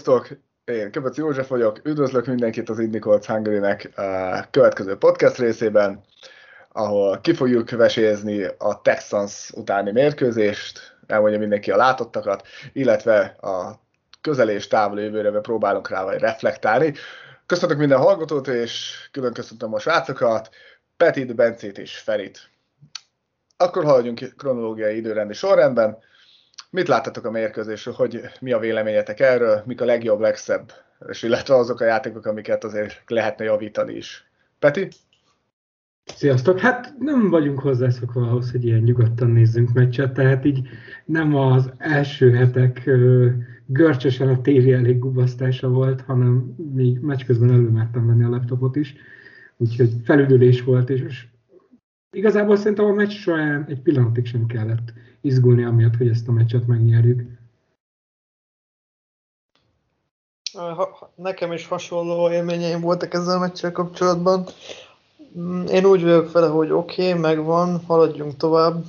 Szervusztok! Én Köpec József vagyok, üdvözlök mindenkit az Indicolts hungary következő podcast részében, ahol ki fogjuk vesézni a Texans utáni mérkőzést, elmondja mindenki a látottakat, illetve a közel és távol jövőre próbálunk rá vagy reflektálni. Köszönök minden hallgatót, és külön köszöntöm a srácokat, Petit, Bencét és Ferit. Akkor haladjunk kronológiai időrendi sorrendben. Mit láttatok a mérkőzésről, hogy mi a véleményetek erről, mik a legjobb, legszebb, és illetve azok a játékok, amiket azért lehetne javítani is. Peti? Sziasztok! Hát nem vagyunk hozzászokva ahhoz, hogy ilyen nyugodtan nézzünk meccset, tehát így nem az első hetek görcsösen a tévé elég gubasztása volt, hanem még meccs közben előmertem venni a laptopot is, úgyhogy felüdülés volt, és igazából szerintem a meccs során egy pillanatig sem kellett izgulni amiatt, hogy ezt a meccset megnyerjük. Nekem is hasonló élményeim voltak ezzel a meccsel kapcsolatban. Mm, én úgy vagyok vele, hogy oké, okay, megvan, haladjunk tovább.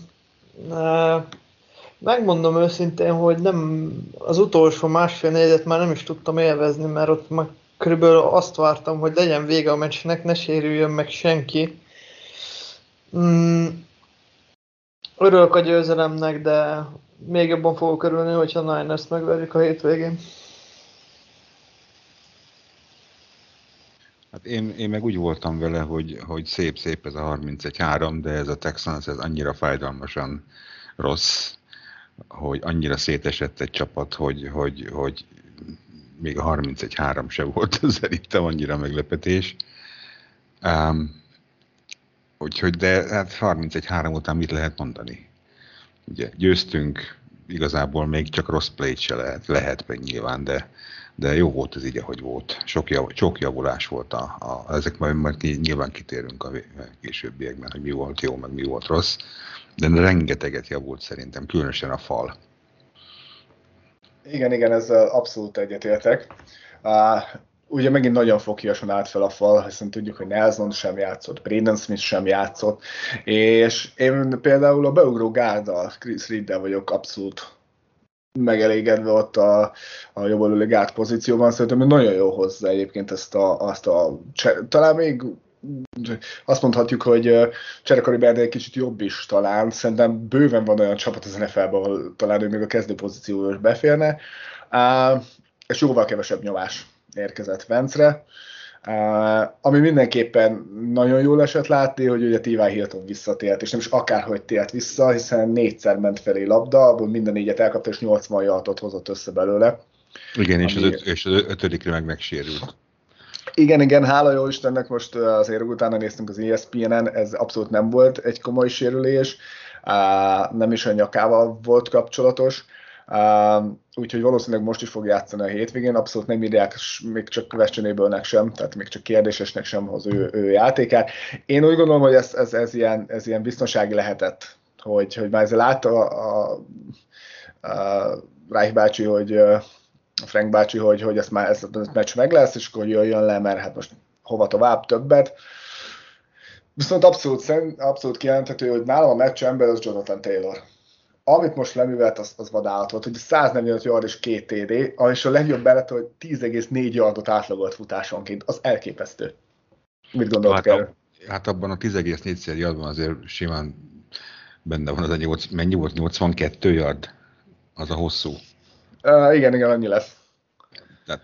Megmondom őszintén, hogy nem az utolsó másfél negyedet már nem is tudtam élvezni, mert ott már körülbelül azt vártam, hogy legyen vége a meccsnek, ne sérüljön meg senki. Örülök a győzelemnek, de még jobban fogok örülni, hogyha Niners megverjük a hétvégén. Hát én, én meg úgy voltam vele, hogy, hogy szép-szép ez a 31-3, de ez a Texans ez annyira fájdalmasan rossz, hogy annyira szétesett egy csapat, hogy, hogy, hogy még a 31-3 se volt szerintem annyira meglepetés. Um, Úgyhogy, de hát 31-3 után mit lehet mondani? Ugye győztünk, igazából még csak rossz play se lehet, lehet meg nyilván, de, de jó volt ez így, ahogy volt. Sok, jav, sok javulás volt, a, a, ezek majd, majd nyilván kitérünk a későbbiekben, hogy mi volt jó, meg mi volt rossz, de rengeteget javult szerintem, különösen a fal. Igen, igen, ezzel abszolút egyetértek. Ugye megint nagyon fokiasan állt fel a fal, hiszen tudjuk, hogy Nelson sem játszott, Braden Smith sem játszott, és én például a beugró gárdal, Chris Riddel vagyok abszolút megelégedve ott a, a jobb gárd pozícióban, szerintem nagyon jó hozzá egyébként ezt a, azt a talán még azt mondhatjuk, hogy Cserekari egy kicsit jobb is talán, szerintem bőven van olyan csapat az NFL-ben, ahol talán ő még a kezdő pozícióra is beférne, és jóval kevesebb nyomás érkezett Vencre. Uh, ami mindenképpen nagyon jól esett látni, hogy ugye T.Y. Hilton visszatért, és nem is akárhogy tért vissza, hiszen négyszer ment felé labda, abból minden négyet elkapta, és 80 jaltot hozott össze belőle. Igen, ami... és, az öt, és az ötödikre meg megsérült. Igen, igen, hála jó Istennek, most azért utána néztünk az ESPN-en, ez abszolút nem volt egy komoly sérülés, nem is a nyakával volt kapcsolatos, úgyhogy valószínűleg most is fog játszani a hétvégén, abszolút nem írják még csak questionable sem, tehát még csak kérdésesnek sem az ő, ő játékát. Én úgy gondolom, hogy ez, ez, ez, ilyen, ez ilyen biztonsági lehetett, hogy, hogy már ezzel látta a, a, a Reich bácsi, hogy Frank bácsi, hogy, hogy ezt már ez a meccs meg lesz, és akkor jöjjön le, mert hát most hova tovább többet. Viszont abszolút, abszolút kijelenthető, hogy nálam a meccs ember az Jonathan Taylor amit most leművelt, az, az vadállatot, volt, hogy 145 yard és két TD, és a legjobb belet, hogy 10,4 yardot átlagolt futásonként, az elképesztő. Mit gondoltok hát, erről? Hát abban a 10,4 yardban azért simán benne van az a 8, mennyi volt? 82 yard? Az a hosszú. Uh, igen, igen, annyi lesz. Tehát,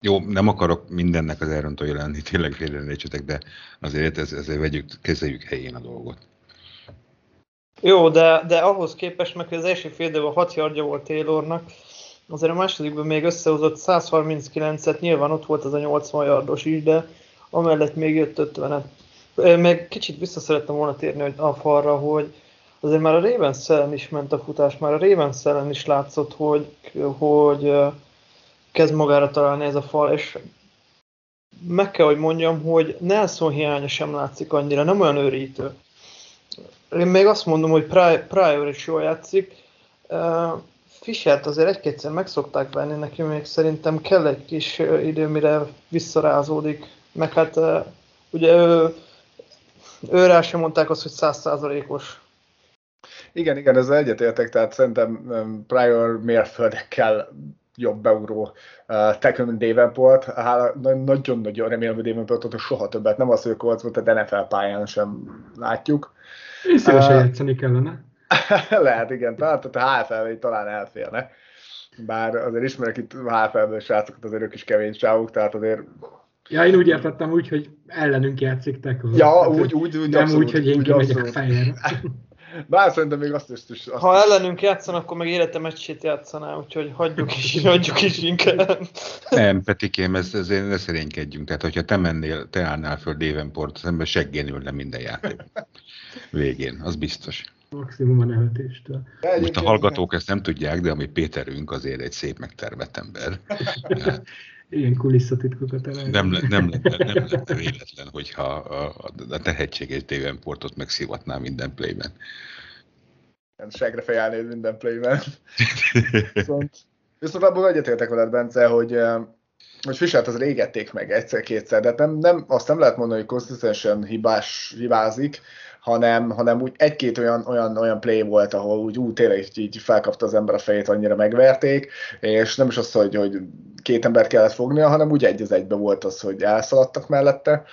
jó, nem akarok mindennek az elrontó lenni, tényleg félre de azért ez, ezért vegyük, kezeljük helyén a dolgot. Jó, de, de ahhoz képest, meg az első fél időben 6 yardja volt Taylornak, azért a másodikban még összehozott 139-et, nyilván ott volt az a 80 yardos is, de amellett még jött 50-et. Még kicsit vissza szerettem volna térni hogy a falra, hogy azért már a ravens is ment a futás, már a ravens is látszott, hogy, hogy kezd magára találni ez a fal, és meg kell, hogy mondjam, hogy Nelson hiánya sem látszik annyira, nem olyan őrítő. Én még azt mondom, hogy Prior is jól játszik. Uh, Fischert azért egy-kétszer meg szokták venni, neki még szerintem kell egy kis idő, mire visszarázódik. Meg hát uh, ugye ő, őre sem mondták azt, hogy százszázalékos. Igen, igen, ezzel egyetértek, tehát szerintem Prior mérföldekkel jobb euró uh, mint Davenport. Nagyon-nagyon remélem, hogy Davenportot soha többet, nem az, hogy Colts volt, de NFL pályán sem látjuk. Én szívesen uh, játszani kellene. lehet, igen, tehát a HFL talán elférne. Bár azért ismerek itt HFL-ből srácokat, azért ők is kemény sávok, tehát azért Ja, én úgy értettem úgy, hogy ellenünk játszik tackle. Ja, úgy, úgy, úgy, Nem abszolút, úgy, hogy én kimegyek fejjel. Bár szerintem még azt is... Azt ha is. ellenünk játszan, akkor meg életem egysét játszaná, úgyhogy hagyjuk is, hagyjuk is inkább. Nem, Petikém, ez, ezért ne szerénykedjünk. Tehát, hogyha te mennél, te állnál föl Davenport, szemben seggén ülne minden játék. Végén, az biztos. Maximum a nevetéstől. Most a hallgatók ezt nem tudják, de ami Péterünk azért egy szép megtervett ember. ilyen kulisszatitkokat elején. Nem, nem, nem, nem lenne véletlen, hogyha a, a tehetséges Davenportot megszivatná minden playben. Segre fejállnéd minden playben. viszont, viszont abból egyetértek veled, Bence, hogy hogy Fischert az régették meg egyszer-kétszer, de nem, nem, azt nem lehet mondani, hogy konzisztensen hibás, hibázik, hanem, hanem úgy egy-két olyan, olyan, olyan play volt, ahol úgy, úgy tényleg így felkapta az ember a fejét, annyira megverték, és nem is az, hogy, hogy két embert kellett fognia, hanem úgy egy az egybe volt az, hogy elszaladtak mellette.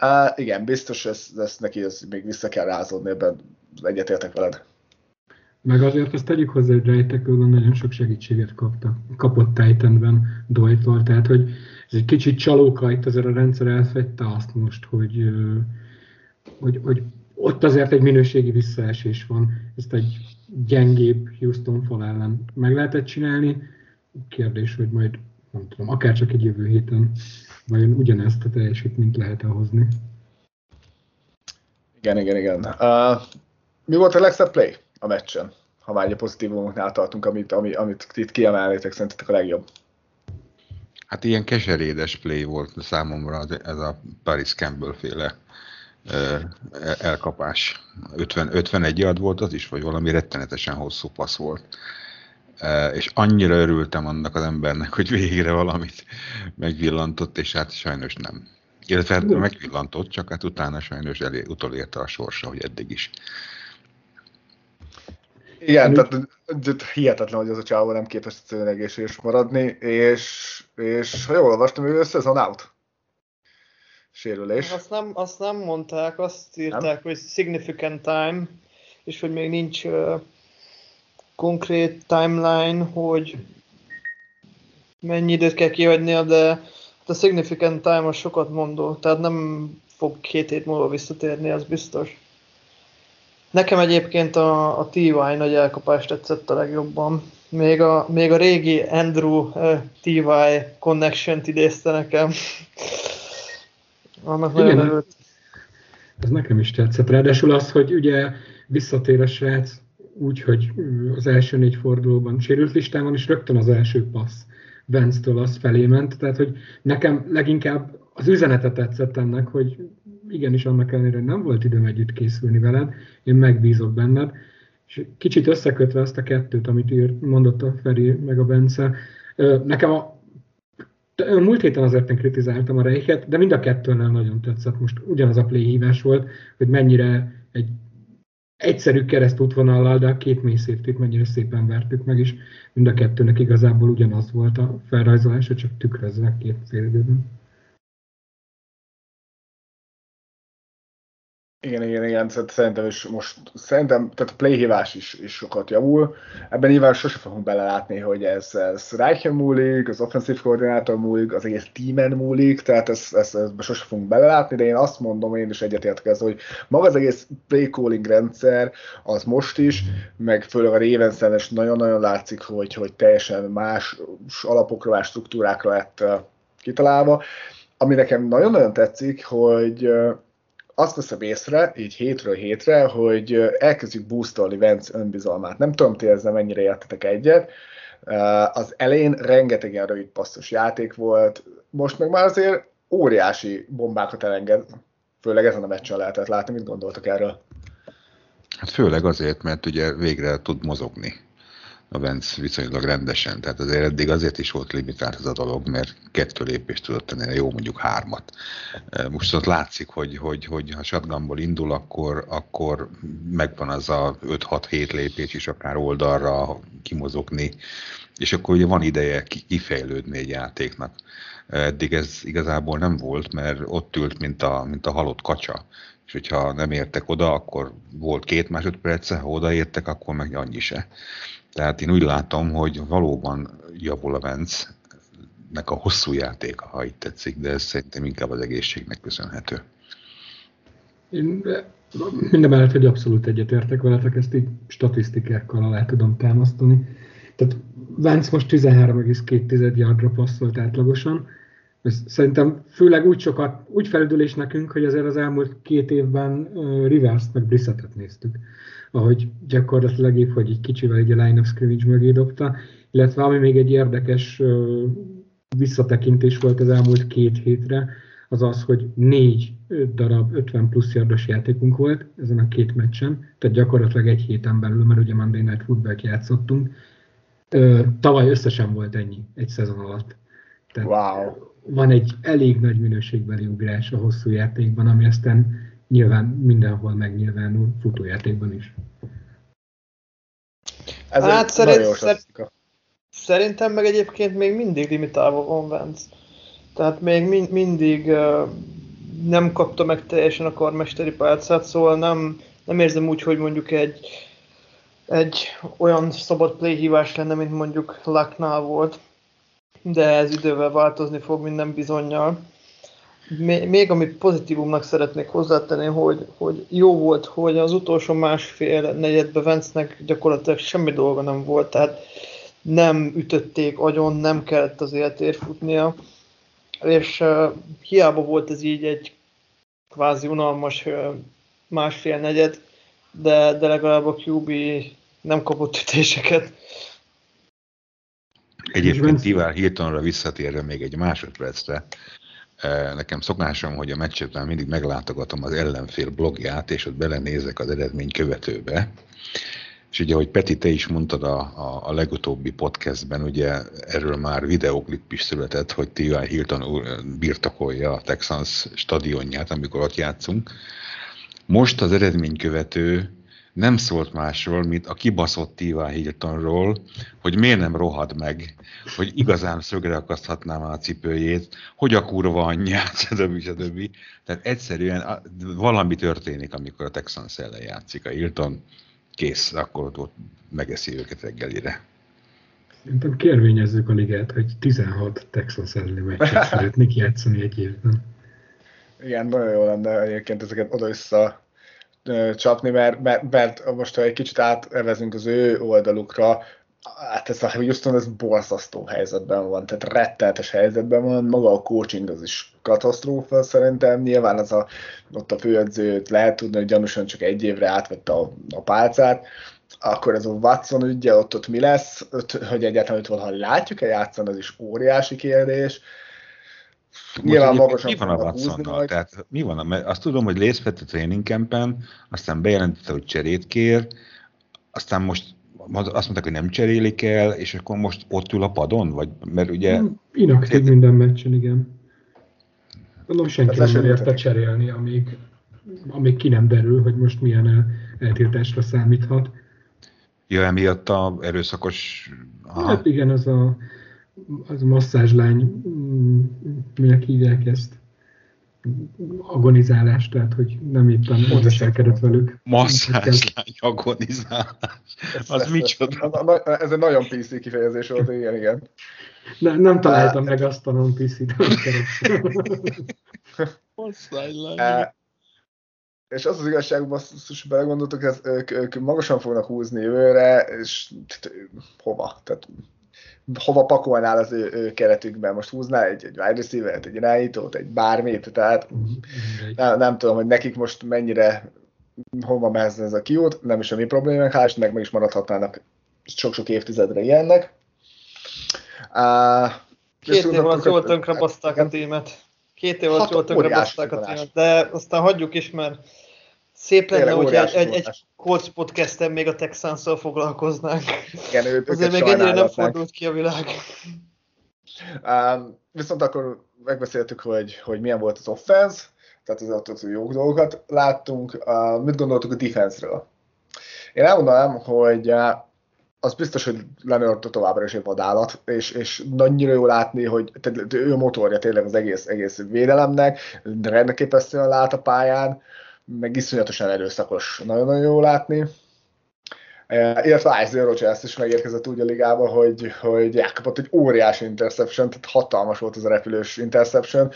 Uh, igen, biztos ezt, ezt neki ez még vissza kell rázódni, ebben egyetértek veled. Meg azért azt tegyük hozzá, hogy Rejtekőben nagyon sok segítséget kapta, kapott Titanben Doytól, tehát hogy ez egy kicsit csalóka itt azért a rendszer elfette azt most, hogy, hogy, hogy ott azért egy minőségi visszaesés van. Ezt egy gyengébb Houston fal ellen meg lehetett csinálni. Kérdés, hogy majd nem tudom, akár csak egy jövő héten vajon ugyanezt a teljesítményt lehet hozni. Igen, igen, igen. Uh, mi volt a legszebb play a meccsen? Ha már egy pozitívumoknál tartunk, amit, amit, amit itt kiemelnétek, szerintetek a legjobb? Hát ilyen keserédes play volt számomra ez a Paris Campbell féle elkapás. 50, 51 yard volt az is, vagy valami rettenetesen hosszú passz volt. És annyira örültem annak az embernek, hogy végre valamit megvillantott, és hát sajnos nem. Illetve hát megvillantott, csak hát utána sajnos elé, utolérte a sorsa, hogy eddig is. Igen, tehát hihetetlen, hogy az a csávó nem képes egyszerűen egészséges maradni, és, és ha jól olvastam, ő szezon out sérülés. Azt nem, azt nem mondták, azt írták, nem? hogy significant time, és hogy még nincs uh, konkrét timeline, hogy mennyi időt kell kihagynia, de a significant time az sokat mondó, tehát nem fog két hét múlva visszatérni, az biztos. Nekem egyébként a, a TY nagy elkapás tetszett a legjobban. Még a, még a régi Andrew uh, TY connection-t idézte nekem. Annak Igen, nagyon Ez nekem is tetszett. Ráadásul az, hogy ugye visszatér a srác úgy, hogy az első négy fordulóban sérült listán van, és rögtön az első passz Vance-től az felé ment. Tehát, hogy nekem leginkább az üzenete tetszett ennek, hogy igenis annak ellenére nem volt időm együtt készülni veled, én megbízok benned, és kicsit összekötve azt a kettőt, amit írt, mondott a Feri meg a Bence, nekem a Múlt héten azért én kritizáltam a Reichet, de mind a kettőnél nagyon tetszett. Most ugyanaz a play hívás volt, hogy mennyire egy egyszerű keresztútvonallal, de a két mély safety mennyire szépen vertük meg, és mind a kettőnek igazából ugyanaz volt a felrajzolása, csak tükrözve két félidőben. Igen, igen, igen, szerintem is most, szerintem, tehát a playhívás is, is sokat javul. Ebben nyilván sose fogunk belelátni, hogy ez, ez Reichen múlik, az offensive koordinátor múlik, az egész teamen múlik, tehát ezt, ezt, ezt sose fogunk belelátni, de én azt mondom, én is egyetértek ezzel, hogy maga az egész play calling rendszer, az most is, meg főleg a Ravens nagyon-nagyon látszik, hogy, hogy teljesen más alapokra, más struktúrákra lett kitalálva. Ami nekem nagyon-nagyon tetszik, hogy azt veszem észre, így hétről hétre, hogy elkezdjük boostolni Vence önbizalmát. Nem tudom, ti ezzel mennyire értetek egyet. Az elején rengeteg ilyen rövid passzos játék volt, most meg már azért óriási bombákat elenged, főleg ezen a meccsen lehetett látni. Mit gondoltak erről? Hát főleg azért, mert ugye végre tud mozogni. A Vence viszonylag rendesen. Tehát azért eddig azért is volt limitált ez a dolog, mert kettő lépést tudott tenni, jó mondjuk hármat. Most ott látszik, hogy, hogy, hogy ha shotgunból indul, akkor, akkor megvan az a 5-6-7 lépés is akár oldalra kimozogni, és akkor ugye van ideje kifejlődni egy játéknak. Eddig ez igazából nem volt, mert ott ült, mint a, mint a halott kacsa. És hogyha nem értek oda, akkor volt két másodperce, ha odaértek, akkor meg annyi se. Tehát én úgy látom, hogy valóban javul a Vence, nek a hosszú játéka, ha itt tetszik, de ez szerintem inkább az egészségnek köszönhető. Én minden mellett, hogy abszolút egyetértek veletek, ezt így statisztikákkal alá tudom támasztani. Tehát Vance most 13,2 yardra passzolt átlagosan, ez szerintem főleg úgy sokat, úgy felüdülés nekünk, hogy azért az elmúlt két évben uh, Rivers-t meg Brissettet néztük, ahogy gyakorlatilag épp, hogy egy kicsivel egy a line of scrimmage mögé dobta, illetve ami még egy érdekes visszatekintés volt az elmúlt két hétre, az az, hogy négy darab 50 plusz yardos játékunk volt ezen a két meccsen, tehát gyakorlatilag egy héten belül, mert ugye Monday Night football játszottunk. Tavaly összesen volt ennyi egy szezon alatt. Tehát wow van egy elég nagy minőségbeli ugrás a hosszú játékban, ami aztán nyilván mindenhol megnyilvánul futójátékban is. Ez hát szerint, szer, szerintem meg egyébként még mindig limitálva van Vance. Tehát még min, mindig uh, nem kapta meg teljesen a karmesteri pálcát, szóval nem, nem érzem úgy, hogy mondjuk egy, egy olyan szabad play hívás lenne, mint mondjuk Lucknál volt de ez idővel változni fog minden bizonyal. Még amit pozitívumnak szeretnék hozzátenni, hogy, hogy jó volt, hogy az utolsó másfél negyedben Vencnek gyakorlatilag semmi dolga nem volt, tehát nem ütötték agyon, nem kellett az életért futnia, és uh, hiába volt ez így egy kvázi unalmas uh, másfél negyed, de, de legalább a QB nem kapott ütéseket, Egyébként Tivár Hiltonra visszatérve még egy másodpercre, eh, nekem szokásom, hogy a meccsetben mindig meglátogatom az ellenfél blogját, és ott belenézek az eredmény követőbe. És ugye, ahogy Peti, te is mondtad a, a, a legutóbbi podcastben, ugye erről már videoklip is született, hogy T.Y. Hilton úr birtokolja a Texans stadionját, amikor ott játszunk. Most az eredmény követő nem szólt másról, mint a kibaszott Tivá Hiltonról, hogy miért nem rohad meg, hogy igazán szögre akaszthatná már a cipőjét, hogy a kurva anyját, stb. stb. Tehát egyszerűen valami történik, amikor a Texans ellen játszik a Hilton, kész, akkor ott megeszi őket reggelire. Szerintem kérvényezzük a ligát, hogy 16 Texans elleni meccset szeretnék játszani egy évben. Igen, nagyon jó lenne egyébként ezeket oda-vissza csapni, mert, mert, mert most ha egy kicsit átevezünk az ő oldalukra, hát ez a Houston ez borzasztó helyzetben van, tehát rettenetes helyzetben van, maga a coaching az is katasztrófa szerintem, nyilván az a, ott a főedzőt lehet tudni, hogy gyanúsan csak egy évre átvette a, a pálcát, akkor ez a Watson ügye, ott, ott mi lesz, hogy egyáltalán ott ha látjuk-e játszani, az is óriási kérdés, Nyilván magasan mi van a Watsonnal? Tehát mi van? Mert azt tudom, hogy részt vett a training campen, aztán bejelentette, hogy cserét kér, aztán most azt mondták, hogy nem cserélik el, és akkor most ott ül a padon? Vagy, mert ugye... Hmm, inaktív minden meccsen, igen. Mondom, senki nem érte cserélni, amíg, amíg ki nem derül, hogy most milyen eltiltásra számíthat. Ja, emiatt a erőszakos... Aha. Hát igen, az a az masszázslány, mm, minek hívják ezt, agonizálás, tehát hogy nem éppen viselkedett velük. Masszázslány agonizálás. Az ez, micsoda? Ez egy nagyon PC kifejezés volt, igen, igen. Ne, nem találtam meg azt a non PC-t, e, és az az igazság, basszus, belegondoltok, ez, ők, ők magasan fognak húzni jövőre, és hova? Tehát hova pakolnál az ő, ő keretükben? Most húznál egy, egy wide receiver egy irányítót, egy bármit, tehát nem, nem tudom, hogy nekik most mennyire hova mehetne ez a kiút, nem is a mi problémánk, hál' meg meg is maradhatnának sok-sok évtizedre ilyennek. Uh, Két év alatt jól tönkre baszták a témet. Két év alatt jól tönkre baszták a témet, de aztán hagyjuk is, mert Szép lenne, hogy egy, egy, egy Colts podcasten még a texans foglalkoznánk. Igen, ő, Azért még ennyire nem fordult ki a világ. Um, viszont akkor megbeszéltük, hogy, hogy milyen volt az offense, tehát az ott jó dolgokat láttunk. Uh, mit gondoltuk a defense-ről? Én elmondanám, hogy uh, az biztos, hogy Leonard továbbra is egy vadállat, és, és nagyra jó látni, hogy tehát ő motorja tényleg az egész, egész védelemnek, de rendképesztően lát a pályán, meg iszonyatosan erőszakos, nagyon-nagyon jó látni. Uh, illetve Isaiah Rogers is megérkezett úgy a ligába, hogy, hogy elkapott egy óriási interception, tehát hatalmas volt az a repülős interception.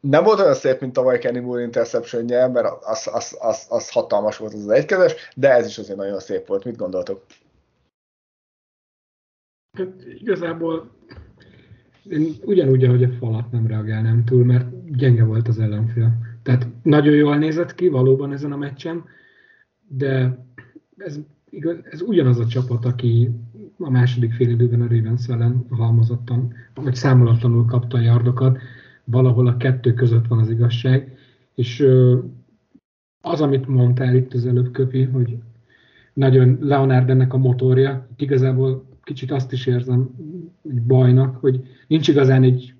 Nem volt olyan szép, mint tavaly Kenny Moore interception mert az, az, az, az hatalmas volt az, az egykezes, de ez is azért nagyon szép volt. Mit gondoltok? Hát igazából én ugyanúgy, ahogy a falat nem reagálnám túl, mert gyenge volt az ellenfél. Tehát nagyon jól nézett ki valóban ezen a meccsen, de ez, igaz, ez ugyanaz a csapat, aki a második fél időben a Ravens ellen halmozottan, vagy számolatlanul kapta a yardokat, valahol a kettő között van az igazság, és az, amit mondtál itt az előbb, Köpi, hogy nagyon Leonard ennek a motorja, igazából kicsit azt is érzem egy bajnak, hogy nincs igazán egy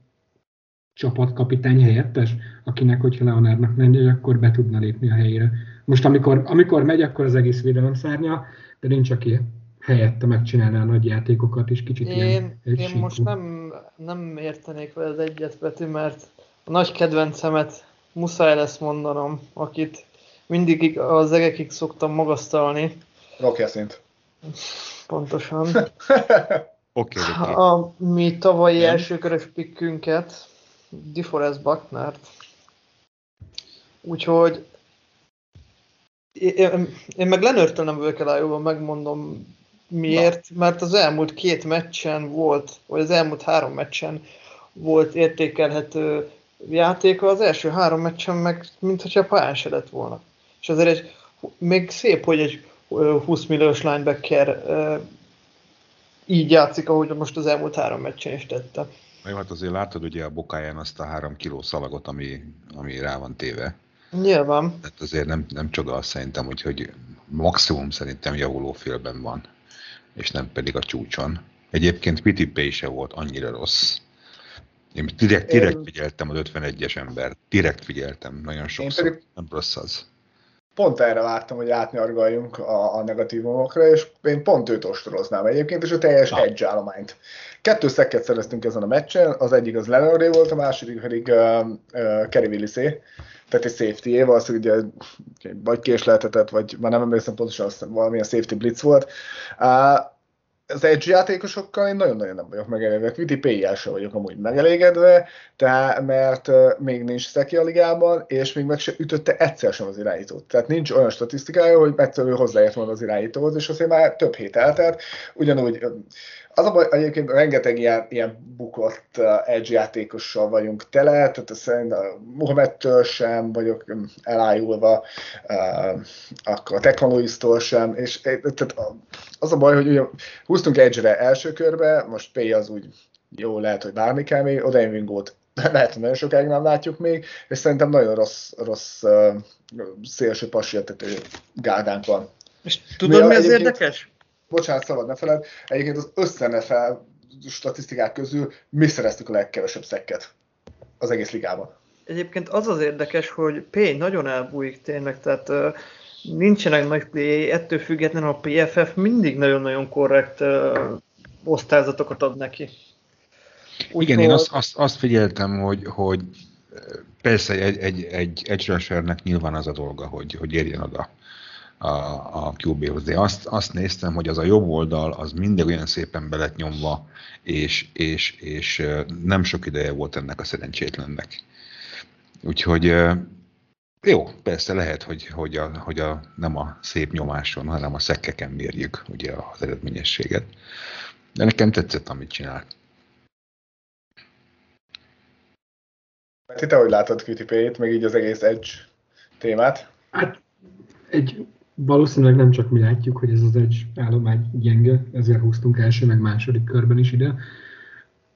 csapatkapitány helyettes, akinek, hogyha Leonardnak megy, akkor be tudna lépni a helyére. Most amikor, amikor megy, akkor az egész védelem szárnya, de nincs, aki helyette megcsinálná a nagy játékokat, és kicsit én, ilyen Én most nem, nem értenék veled egyet, Betű, mert a nagy kedvencemet muszáj lesz mondanom, akit mindig az egekig szoktam magasztalni. Rocky szint. Pontosan. Oké, okay, okay. A mi tavalyi elsőkörös pikkünket, DeForest Bucknert. Úgyhogy én, én meg Lenörtől nem vagyok elájúban, megmondom miért, Na. mert az elmúlt két meccsen volt, vagy az elmúlt három meccsen volt értékelhető játéka, az első három meccsen meg, mintha pályán se lett volna. És azért egy, még szép, hogy egy 20 milliós linebacker így játszik, ahogy most az elmúlt három meccsen is tette. Jó, hát azért látod ugye a bokáján azt a három kiló szalagot, ami, ami rá van téve. Nyilván. Tehát azért nem, nem csoda azt szerintem, hogy, hogy maximum szerintem javuló félben van, és nem pedig a csúcson. Egyébként Pay se volt annyira rossz. Én direkt, direkt figyeltem az 51-es ember. Direkt figyeltem, nagyon sokszor. Én pedig, nem rossz az pont erre vártam, hogy átnyargaljunk a, a negatívumokra, és én pont őt ostoroznám egyébként, és a teljes Na. edge állományt. Kettő szekket szereztünk ezen a meccsen, az egyik az Leonardé volt, a második pedig uh, uh, tehát egy safety valószínűleg ugye vagy késleltetett, vagy már nem emlékszem pontosan, azt valamilyen safety blitz volt. Uh, az edge játékosokkal én nagyon-nagyon nem vagyok megelégedve. Viti p sem vagyok amúgy megelégedve, tehát, mert még nincs szeki a ligában, és még meg se ütötte egyszer sem az irányítót. Tehát nincs olyan statisztikája, hogy egyszerűen hozzáért volna az irányítóhoz, és azért már több hét eltelt. Ugyanúgy az a baj, egyébként rengeteg ilyen, ilyen bukott uh, edge játékossal vagyunk tele, tehát szerintem Mohamedtől sem vagyok um, elájulva, uh, akkor a Technologistól sem, és eh, tehát az a baj, hogy ugye húztunk edge-re első körbe, most P az úgy jó, lehet, hogy várni kell még, oda Wingót lehet, hogy nagyon sokáig nem látjuk még, és szerintem nagyon rossz, rossz uh, szélső passértető gárdánk van. És tudod, mi, mi az érdekes? Bocsánat, szabad ne feled, egyébként az összenefel statisztikák közül mi szereztük a legkevesebb szekket az egész ligában. Egyébként az az érdekes, hogy P nagyon elbújik tényleg, tehát uh, nincsenek nagy play ettől függetlenül a PFF mindig nagyon-nagyon korrekt uh, osztályzatokat ad neki. Úgy Igen, én azt, azt, azt figyeltem, hogy, hogy persze egy, egy, egy edge nyilván az a dolga, hogy, hogy érjen oda a, a QB-hoz. De azt, azt néztem, hogy az a jobb oldal az mindig olyan szépen belet nyomva, és, és, és nem sok ideje volt ennek a szerencsétlennek. Úgyhogy jó, persze lehet, hogy, hogy, a, hogy a, nem a szép nyomáson, hanem a szekkeken mérjük ugye az eredményességet. De nekem tetszett, amit csinált. Te hogy látod QTP-t, meg így az egész Edge témát? Hát egy valószínűleg nem csak mi látjuk, hogy ez az egy állomány gyenge, ezért húztunk első, meg második körben is ide.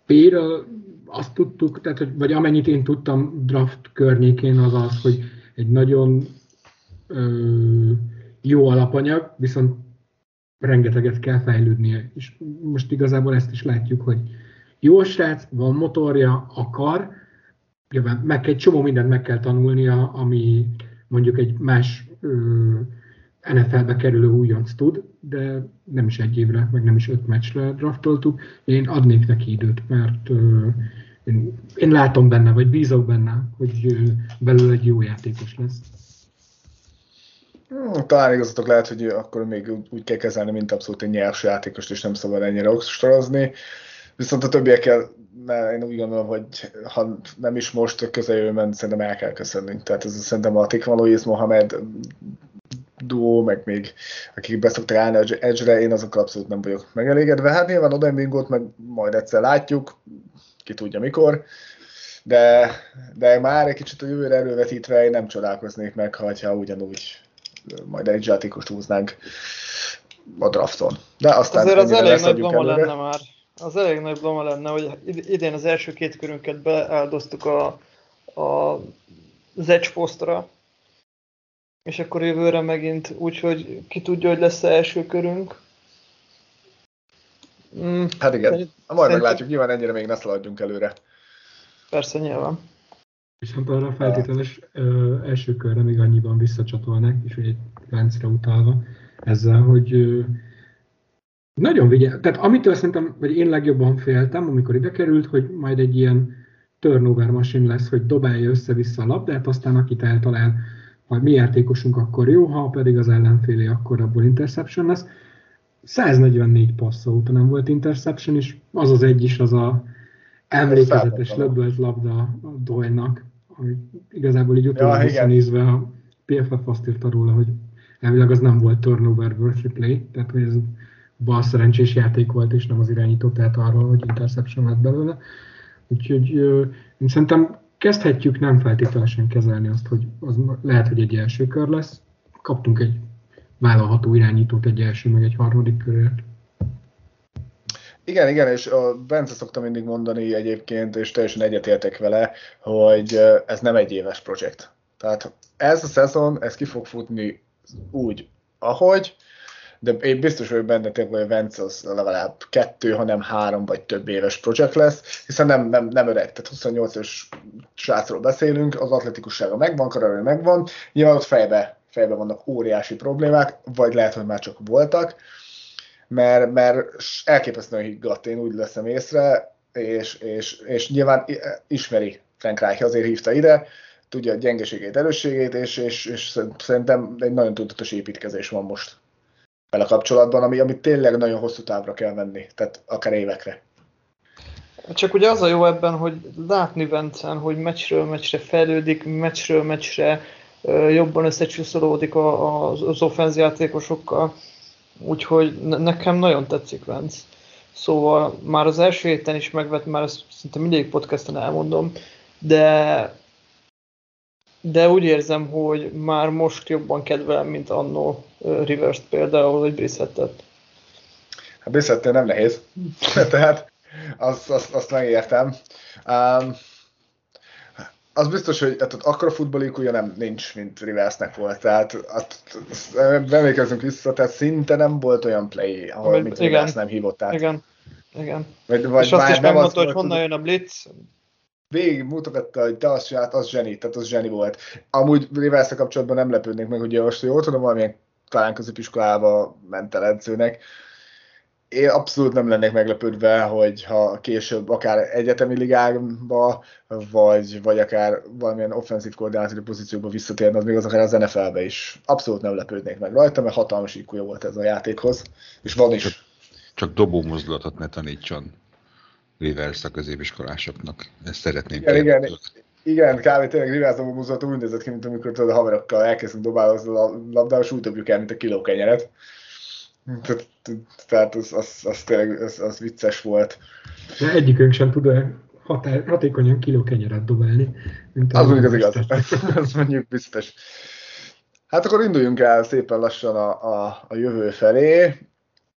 Például azt tudtuk, tehát, hogy, vagy amennyit én tudtam draft környékén az az, hogy egy nagyon ö, jó alapanyag, viszont rengeteget kell fejlődnie. És most igazából ezt is látjuk, hogy jó srác, van motorja, akar, nyilván meg egy csomó mindent meg kell tanulnia, ami mondjuk egy más NFL-be kerülő újonc tud, de nem is egy évre, meg nem is öt meccsre draftoltuk. Én adnék neki időt, mert én, én látom benne, vagy bízok benne, hogy belőle egy jó játékos lesz. Hmm, talán igazatok lehet, hogy akkor még úgy kell kezelni, mint abszolút egy nyers játékost, és nem szabad ennyire ostorozni. Viszont a többiekkel mert én úgy gondolom, hogy ha nem is most, a közeljövőben szerintem el kell köszönnünk. Tehát ez szerintem a Tikvan Mohamed duó, meg még akik beszoktak állni a edge-re, én azokkal abszolút nem vagyok megelégedve. Hát nyilván oda Bingot meg majd egyszer látjuk, ki tudja mikor, de, de már egy kicsit a jövőre elővetítve én nem csodálkoznék meg, ha ugyanúgy majd egy játékost húznánk a drafton. De aztán Azért az elég nagy goma lenne már. Az elég nagy goma lenne, hogy idén az első két körünket beáldoztuk a, a az edge posztra, és akkor jövőre megint úgy, hogy ki tudja, hogy lesz-e első körünk. Mm, hát igen, szerint, majd szerint... meglátjuk, nyilván ennyire még ne szaladjunk előre. Persze, nyilván. Viszont arra a feltételes ö, első körre még annyiban visszacsatolnak, és egy láncra utalva ezzel, hogy ö, nagyon vigyel. Tehát amitől szerintem, vagy én legjobban féltem, amikor ide került, hogy majd egy ilyen turnover machine lesz, hogy dobálja össze-vissza a labdát, aztán akit eltalál, ha mi játékosunk, akkor jó, ha pedig az ellenfélé, akkor abból interception lesz. 144 passza óta nem volt interception, és az az egy is az a emlékezetes löbbölt labda a Doyle-nak, hogy igazából így utána ja, visszanézve a PFF azt írta róla, hogy elvileg az nem volt turnover worthy play, tehát hogy ez bal szerencsés játék volt, és nem az irányító tehát arról, hogy interception lett belőle. Úgyhogy én szerintem kezdhetjük nem feltételesen kezelni azt, hogy az lehet, hogy egy első kör lesz. Kaptunk egy vállalható irányítót egy első, meg egy harmadik körért. Igen, igen, és a Bence szokta mindig mondani egyébként, és teljesen egyetértek vele, hogy ez nem egy éves projekt. Tehát ez a szezon, ez ki fog futni úgy, ahogy, de én biztos vagyok benne, hogy a Vence az legalább kettő, hanem három vagy több éves projekt lesz, hiszen nem, nem, nem öreg, tehát 28 os srácról beszélünk, az atletikussága megvan, kararja megvan, nyilván ott fejbe, fejbe vannak óriási problémák, vagy lehet, hogy már csak voltak, mert, mert elképesztően higgadt, én úgy leszem észre, és, és, és nyilván ismeri Frank Reich, azért hívta ide, tudja a gyengeségét, erősségét, és, és, és szerintem egy nagyon tudatos építkezés van most vele kapcsolatban, ami, ami tényleg nagyon hosszú távra kell venni, tehát akár évekre. Csak ugye az a jó ebben, hogy látni Vencen, hogy meccsről meccsre fejlődik, meccsről meccsre jobban összecsúszolódik az, az offenzi játékosokkal, úgyhogy nekem nagyon tetszik Vence. Szóval már az első héten is megvett, már ezt szinte mindig podcasten elmondom, de de úgy érzem, hogy már most jobban kedvelem, mint annó Rivers például, vagy Brissettet. Hát Brissettél nem nehéz, tehát azt, azt, azt megértem. Um, az biztos, hogy hát akkor a futballikúja nem nincs, mint Riversnek volt, tehát azt, azt, emlékezzünk vissza, tehát szinte nem volt olyan play, ahol mint Rivers nem hívott át. Igen, igen. Vagy, vagy És azt is megmondta, hogy honnan jön a blitz, végig mutogatta, hogy te azt csinált, az zseni, tehát az zseni volt. Amúgy rivers kapcsolatban nem lepődnék meg, hogy most jól tudom, valamilyen talán középiskolába ment el edzőnek. Én abszolút nem lennék meglepődve, hogy ha később akár egyetemi ligába, vagy, vagy akár valamilyen offenzív koordinátori pozícióba visszatérne, az még az akár az NFL-be is. Abszolút nem lepődnék meg rajta, mert hatalmas ikúja volt ez a játékhoz, és van is. Csak, csak dobó mozdulatot ne tanítson. Rivers a középiskolásoknak. Ezt szeretném igen, igen, igen, kb. tényleg Rivers a muzat úgy nézett ki, mint amikor tudod, a haverokkal elkezdünk dobálni a labdával, és úgy dobjuk el, mint a kiló kenyeret. Tehát az, az, az tényleg az, az vicces volt. De egyikünk sem tud határ, hatékonyan kiló kenyeret dobálni. Mint az úgy az igaz. az mondjuk biztos. Hát akkor induljunk el szépen lassan a, a, a jövő felé.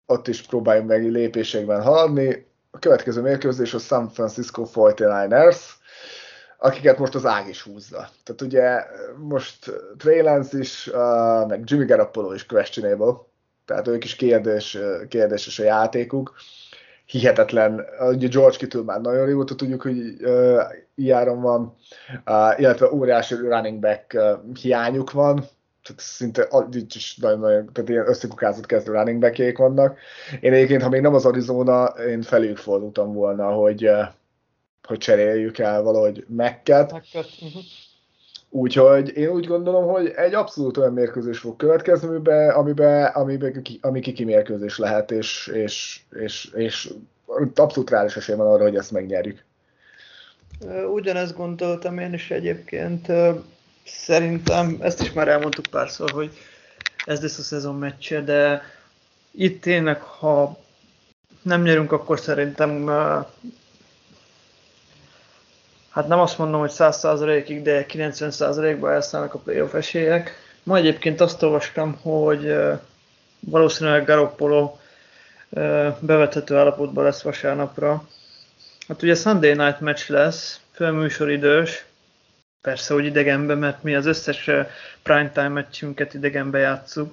Ott is próbáljunk meg lépésekben haladni a következő mérkőzés a San Francisco 49ers, akiket most az ág is húzza. Tehát ugye most Trey Lance is, uh, meg Jimmy Garoppolo is questionable, tehát ők is kérdés, kérdéses a játékuk. Hihetetlen, ugye George Kittle már nagyon régóta tudjuk, hogy uh, ilyeron van, uh, illetve óriási running back uh, hiányuk van, tehát szinte így is nagyon, nagyon tehát ilyen összekukázott kezdő running back vannak. Én egyébként, ha még nem az Arizona, én felük fordultam volna, hogy uh, hogy cseréljük el valahogy Mekket. Uh-huh. Úgyhogy én úgy gondolom, hogy egy abszolút olyan mérkőzés fog következni, amiben, amiben, amiben ami kiki mérkőzés lehet, és, és, és, és abszolút reális esély van arra, hogy ezt megnyerjük. Ugyanezt gondoltam én is egyébként. Szerintem, ezt is már elmondtuk párszor, hogy ez lesz a szezon meccse, de itt tényleg, ha nem nyerünk, akkor szerintem hát nem azt mondom, hogy 100%-ig, de 90%-ban elszállnak a playoff esélyek. Ma egyébként azt olvastam, hogy valószínűleg Garoppolo bevethető állapotban lesz vasárnapra. Hát ugye Sunday Night match lesz, fölműsoridős, persze, hogy idegenbe, mert mi az összes primetime meccsünket idegenbe játszunk.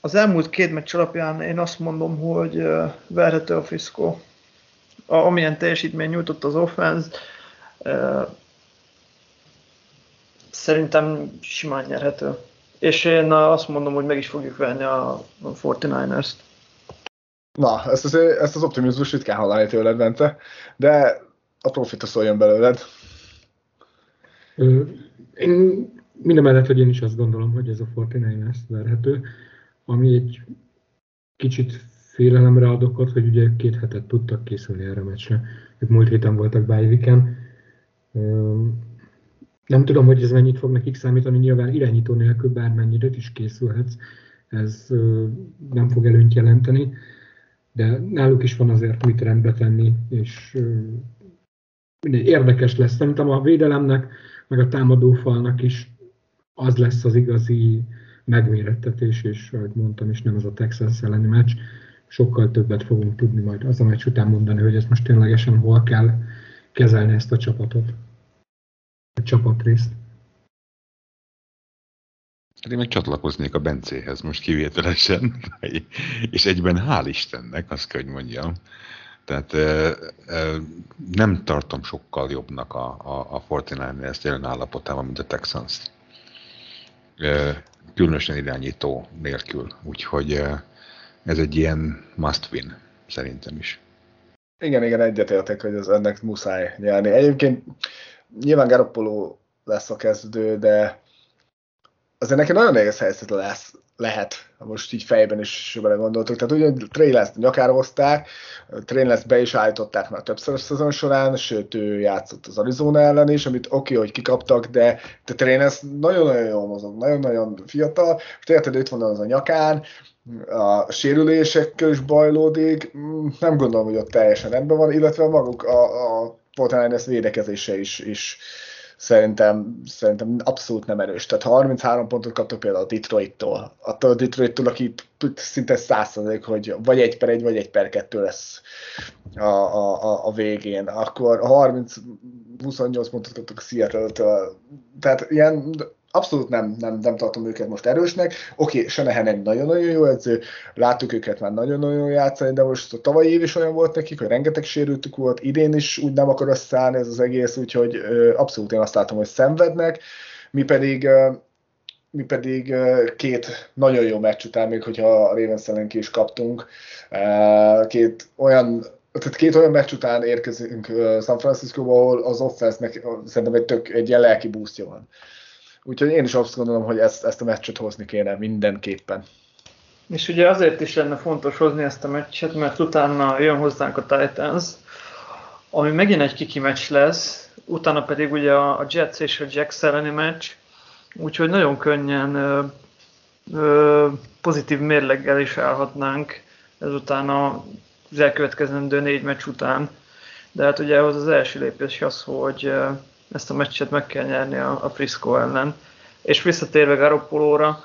Az elmúlt két meccs alapján én azt mondom, hogy verhető a Frisco a, amilyen teljesítmény nyújtott az offense, szerintem simán nyerhető. És én azt mondom, hogy meg is fogjuk venni a 49ers-t. Na, ezt az, ezt az optimizmus ritkán hallani tőled, Bence, de a profita szóljon belőled. Én minden mellett, hogy én is azt gondolom, hogy ez a 49ers verhető, ami egy kicsit félelemre ad okot, hogy ugye két hetet tudtak készülni erre a meccsre. Ők múlt héten voltak bájviken. Nem tudom, hogy ez mennyit fog nekik számítani, nyilván irányító nélkül bármennyire is készülhetsz, ez nem fog előnyt jelenteni, de náluk is van azért mit rendbe tenni, és érdekes lesz. Szerintem a védelemnek, meg a támadófalnak is az lesz az igazi megmérettetés, és ahogy mondtam is, nem az a Texas elleni meccs, sokkal többet fogunk tudni majd az a meccs után mondani, hogy ezt most ténylegesen hol kell kezelni ezt a csapatot, a csapatrészt. Hát én meg csatlakoznék a Bencéhez most kivételesen, és egyben hál' Istennek, azt kell, hogy mondjam. Tehát nem tartom sokkal jobbnak a, a, a 49ers jelen állapotában, mint a Texans. Különösen irányító nélkül. Úgyhogy ez egy ilyen must win, szerintem is. Igen, igen, egyetértek, hogy ez ennek muszáj nyerni. Egyébként nyilván Garoppolo lesz a kezdő, de azért neki nagyon nehéz helyzet lesz, lehet, most így fejben is bele gondoltok. Tehát ugye Trey lance nyakára hozták, Trey lance be is állították már többször a szezon során, sőt ő játszott az Arizona ellen is, amit oké, okay, hogy kikaptak, de, de Trey Lance nagyon-nagyon jól mozog, nagyon-nagyon fiatal, most érted, itt van az a nyakán, a sérülésekkel is bajlódik, mm, nem gondolom, hogy ott teljesen rendben van, illetve maguk a, a Fortnite védekezése is, is szerintem, szerintem abszolút nem erős. Tehát 33 pontot kaptak például a Detroit-tól. Attól a Detroit-tól, aki szinte 100 hogy vagy egy per egy, vagy egy per kettő lesz a, a, a végén. Akkor 30-28 pontot kaptak a Seattle-től. Tehát ilyen abszolút nem, nem, nem tartom őket most erősnek. Oké, okay, Senehen egy nagyon-nagyon jó edző, láttuk őket már nagyon-nagyon játszani, de most a tavalyi év is olyan volt nekik, hogy rengeteg sérültük volt, idén is úgy nem akar összeállni ez az egész, úgyhogy ö, abszolút én azt látom, hogy szenvednek, mi pedig ö, mi pedig két nagyon jó meccs után, még hogyha a Ravens ellen ki is kaptunk, két olyan tehát két olyan meccs után érkezünk San Francisco-ba, ahol az offense-nek szerintem egy tök egy ilyen lelki boostja van. Úgyhogy én is azt gondolom, hogy ezt, ezt a meccset hozni kéne mindenképpen. És ugye azért is lenne fontos hozni ezt a meccset, mert utána jön hozzánk a Titans, ami megint egy kiki meccs lesz, utána pedig ugye a Jets és a Jacks elleni meccs, úgyhogy nagyon könnyen ö, ö, pozitív mérleggel is állhatnánk ezután az elkövetkezendő négy meccs után. De hát ugye az az első lépés az, hogy ezt a meccset meg kell nyerni a, a Frisco ellen. És visszatérve Garoppolóra,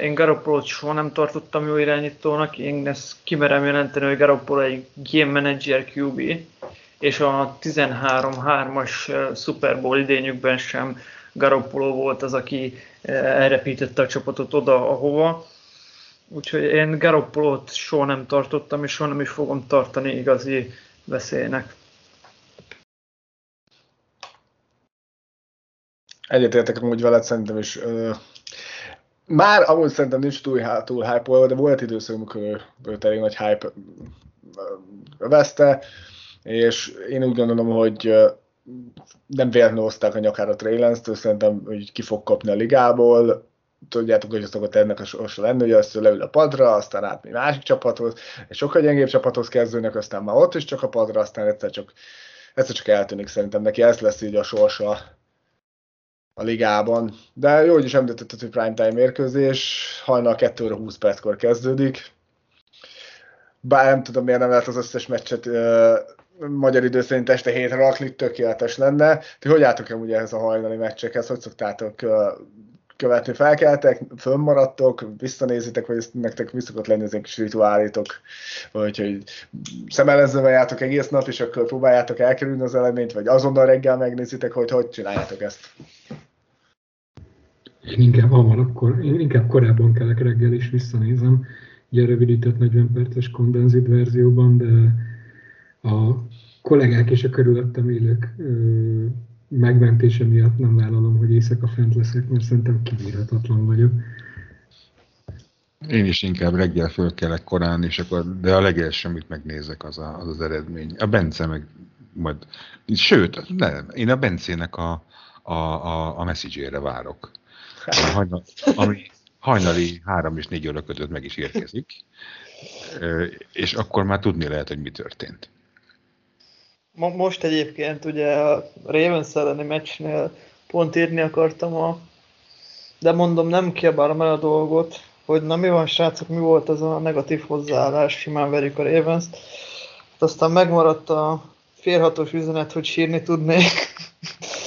én Garoppolót soha nem tartottam jó irányítónak, én ezt kimerem jelenteni, hogy Garoppolo egy game manager QB, és a 13-3-as Super Bowl idényükben sem Garoppolo volt az, aki elrepítette a csapatot oda, ahova. Úgyhogy én Garoppolót soha nem tartottam, és soha nem is fogom tartani igazi veszélynek. Egyetértek amúgy veled, szerintem is. Uh, már amúgy szerintem nincs túl, túl hype de volt időszak, amikor őt elég nagy hype veszte, és én úgy gondolom, hogy nem véletlenül hozták a nyakára Trey Lance-től, szerintem hogy ki fog kapni a ligából, tudjátok, hogy szokott ennek a sorsa lenni, hogy azt leül a padra, aztán át egy másik csapathoz, egy sokkal gyengébb csapathoz kezdőnek, aztán már ott is csak a padra, aztán egyszer csak, egyszer csak eltűnik szerintem neki, ez lesz így a sorsa a ligában. De jó, hogy is említetted, hogy primetime mérkőzés, hajnal 2 óra 20 perckor kezdődik. Bár nem tudom, miért nem lehet az összes meccset uh, magyar idő szerint este hétre rakni, tökéletes lenne. Ti hogy álltok ugye ehhez a hajnali meccsekhez? Hogy szoktátok uh, követni? Felkeltek, fönnmaradtok, visszanézitek, vagy nektek visszakott lenni az kis rituálitok, vagy hogy szemelezővel jártok egész nap, és akkor próbáljátok elkerülni az eleményt, vagy azonnal reggel megnézitek, hogy hogy csináljátok ezt? Én inkább hamar, akkor, én inkább korábban kelek reggel, és visszanézem, ugye rövidített 40 perces kondenzit verzióban, de a kollégák és a körülöttem élők megmentése miatt nem vállalom, hogy éjszaka fent leszek, mert szerintem kibírhatatlan vagyok. Én is inkább reggel fölkelek korán, és akkor, de a legelső, amit megnézek, az, a, az az eredmény. A Bence meg majd, sőt, nem, én a Bencének a, a, a, a messzigyére várok. Hajnal, ami hajnali három és négy óra között meg is érkezik, és akkor már tudni lehet, hogy mi történt. Most egyébként ugye a Ravens elleni meccsnél pont írni akartam a de mondom, nem kiabálom el a dolgot, hogy na mi van srácok, mi volt az a negatív hozzáállás, simán verjük a ravens -t. Hát aztán megmaradt a félhatós üzenet, hogy sírni tudnék.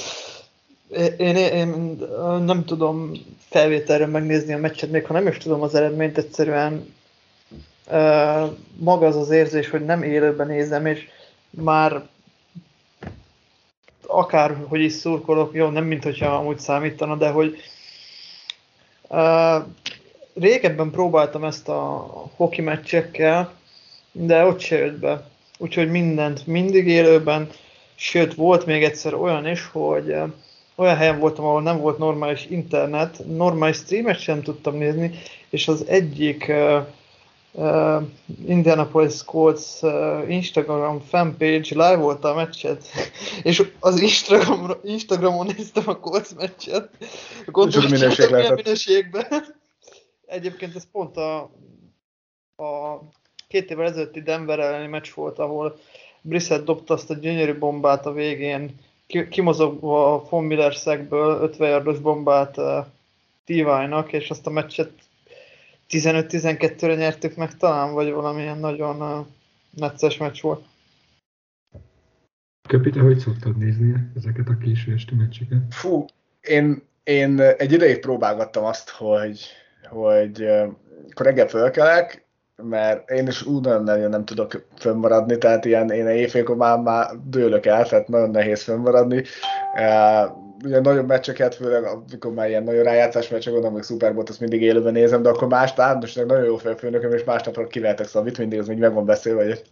én, én, én nem tudom felvételről megnézni a meccset, még ha nem is tudom az eredményt, egyszerűen uh, maga az az érzés, hogy nem élőben nézem, és már akár hogy is szurkolok, jó, nem mint hogyha amúgy számítana, de hogy uh, régebben próbáltam ezt a hoki meccsekkel, de ott se jött be. Úgyhogy mindent mindig élőben, sőt volt még egyszer olyan is, hogy uh, olyan helyen voltam, ahol nem volt normális internet, normális streamet sem tudtam nézni, és az egyik uh, uh, Indianapolis Colts uh, Instagram fanpage live volt a meccset, és az Instagram, Instagramon néztem a Colts meccset. Gondoltam, minőség milyen minőségben. Egyébként ez pont a, a két évvel ezelőtti Denver elleni meccs volt, ahol Brissett dobta azt a gyönyörű bombát a végén, kimozogva a von Miller szegből 50 yardos bombát uh, Tivájnak, és azt a meccset 15-12-re nyertük meg talán, vagy valamilyen nagyon uh, necces meccs volt. Köpi, te hogy szoktad nézni ezeket a késő esti meccseket? Fú, én, én egy ideig próbálgattam azt, hogy, hogy uh, akkor reggel fölkelek, mert én is úgy nagyon nem tudok fönnmaradni, tehát ilyen, én éjfélkor már, már dőlök el, tehát nagyon nehéz fönnmaradni. Ugye nagyobb meccseket, főleg amikor már ilyen nagyon rájátszás meccsek vannak, meg Super Bowl, azt mindig élőben nézem, de akkor más állandóság nagyon jó felfőnököm, és másnapra kivehetek szavit, mindig az még meg van beszélve, hogy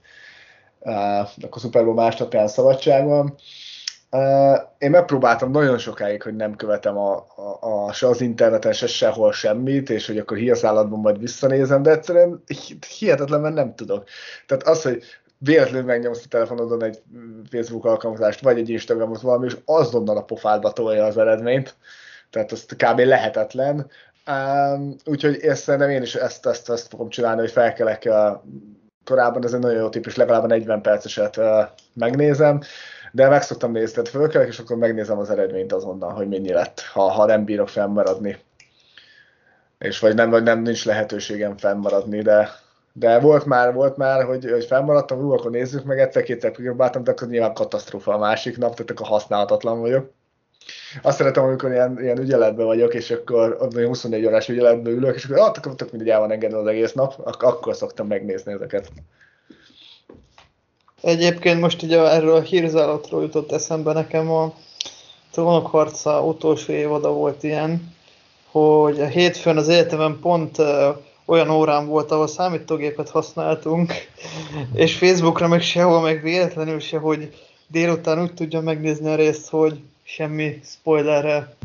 uh, akkor Super Bowl másnap ilyen szabadság van. Uh, én megpróbáltam nagyon sokáig, hogy nem követem a, a, a, se az interneten, se sehol semmit, és hogy akkor hírszállatban majd visszanézem, de egyszerűen hihetetlen, mert nem tudok. Tehát az, hogy véletlenül megnyomsz a telefonodon egy Facebook alkalmazást, vagy egy Instagramot valami, és azonnal a pofádba tolja az eredményt. Tehát azt kb. lehetetlen. Um, úgyhogy ezt szerintem én is ezt, ezt, ezt fogom csinálni, hogy felkelek uh, korábban, ez egy nagyon jó típus, legalább 40 perceset uh, megnézem, de meg szoktam nézni, tehát fölkelek, és akkor megnézem az eredményt azonnal, hogy mennyi lett, ha, ha nem bírok fennmaradni. És vagy nem, vagy nem nincs lehetőségem fennmaradni, de de volt már, volt már, hogy, hogy fennmaradtam, hú, akkor nézzük meg, egyszer-kétszer próbáltam, de akkor nyilván katasztrófa a másik nap, tehát akkor használhatatlan vagyok. Azt szeretem, amikor ilyen, ilyen ügyeletben vagyok, és akkor ott 24 órás ügyeletben ülök, és akkor, ah, akkor tök mindegy el van engedni az egész nap, ak- akkor szoktam megnézni ezeket. Egyébként most ugye erről a hírzálatról jutott eszembe nekem a Trónok harca utolsó évada volt ilyen, hogy a hétfőn az egyetemen pont olyan órán volt, ahol számítógépet használtunk, és Facebookra meg sehol, meg véletlenül se, hogy délután úgy tudja megnézni a részt, hogy semmi spoilerre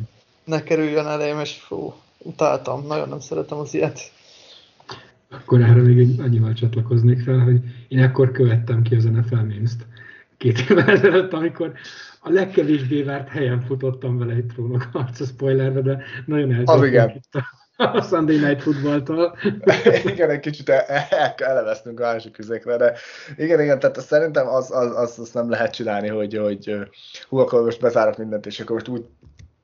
ne kerüljön elém, és fú, utáltam, nagyon nem szeretem az ilyet. Akkor erre még annyival csatlakoznék fel, hogy én akkor követtem ki az NFL memes két évvel ezelőtt, amikor a legkevésbé várt helyen futottam vele egy trónok harca spoilerbe, de nagyon eltértünk itt a Sunday Night Football-tól. igen, egy kicsit el, el, a másik üzekre, de igen, igen, tehát szerintem az, az, az, az nem lehet csinálni, hogy, hogy hú, akkor most bezárok mindent, és akkor most úgy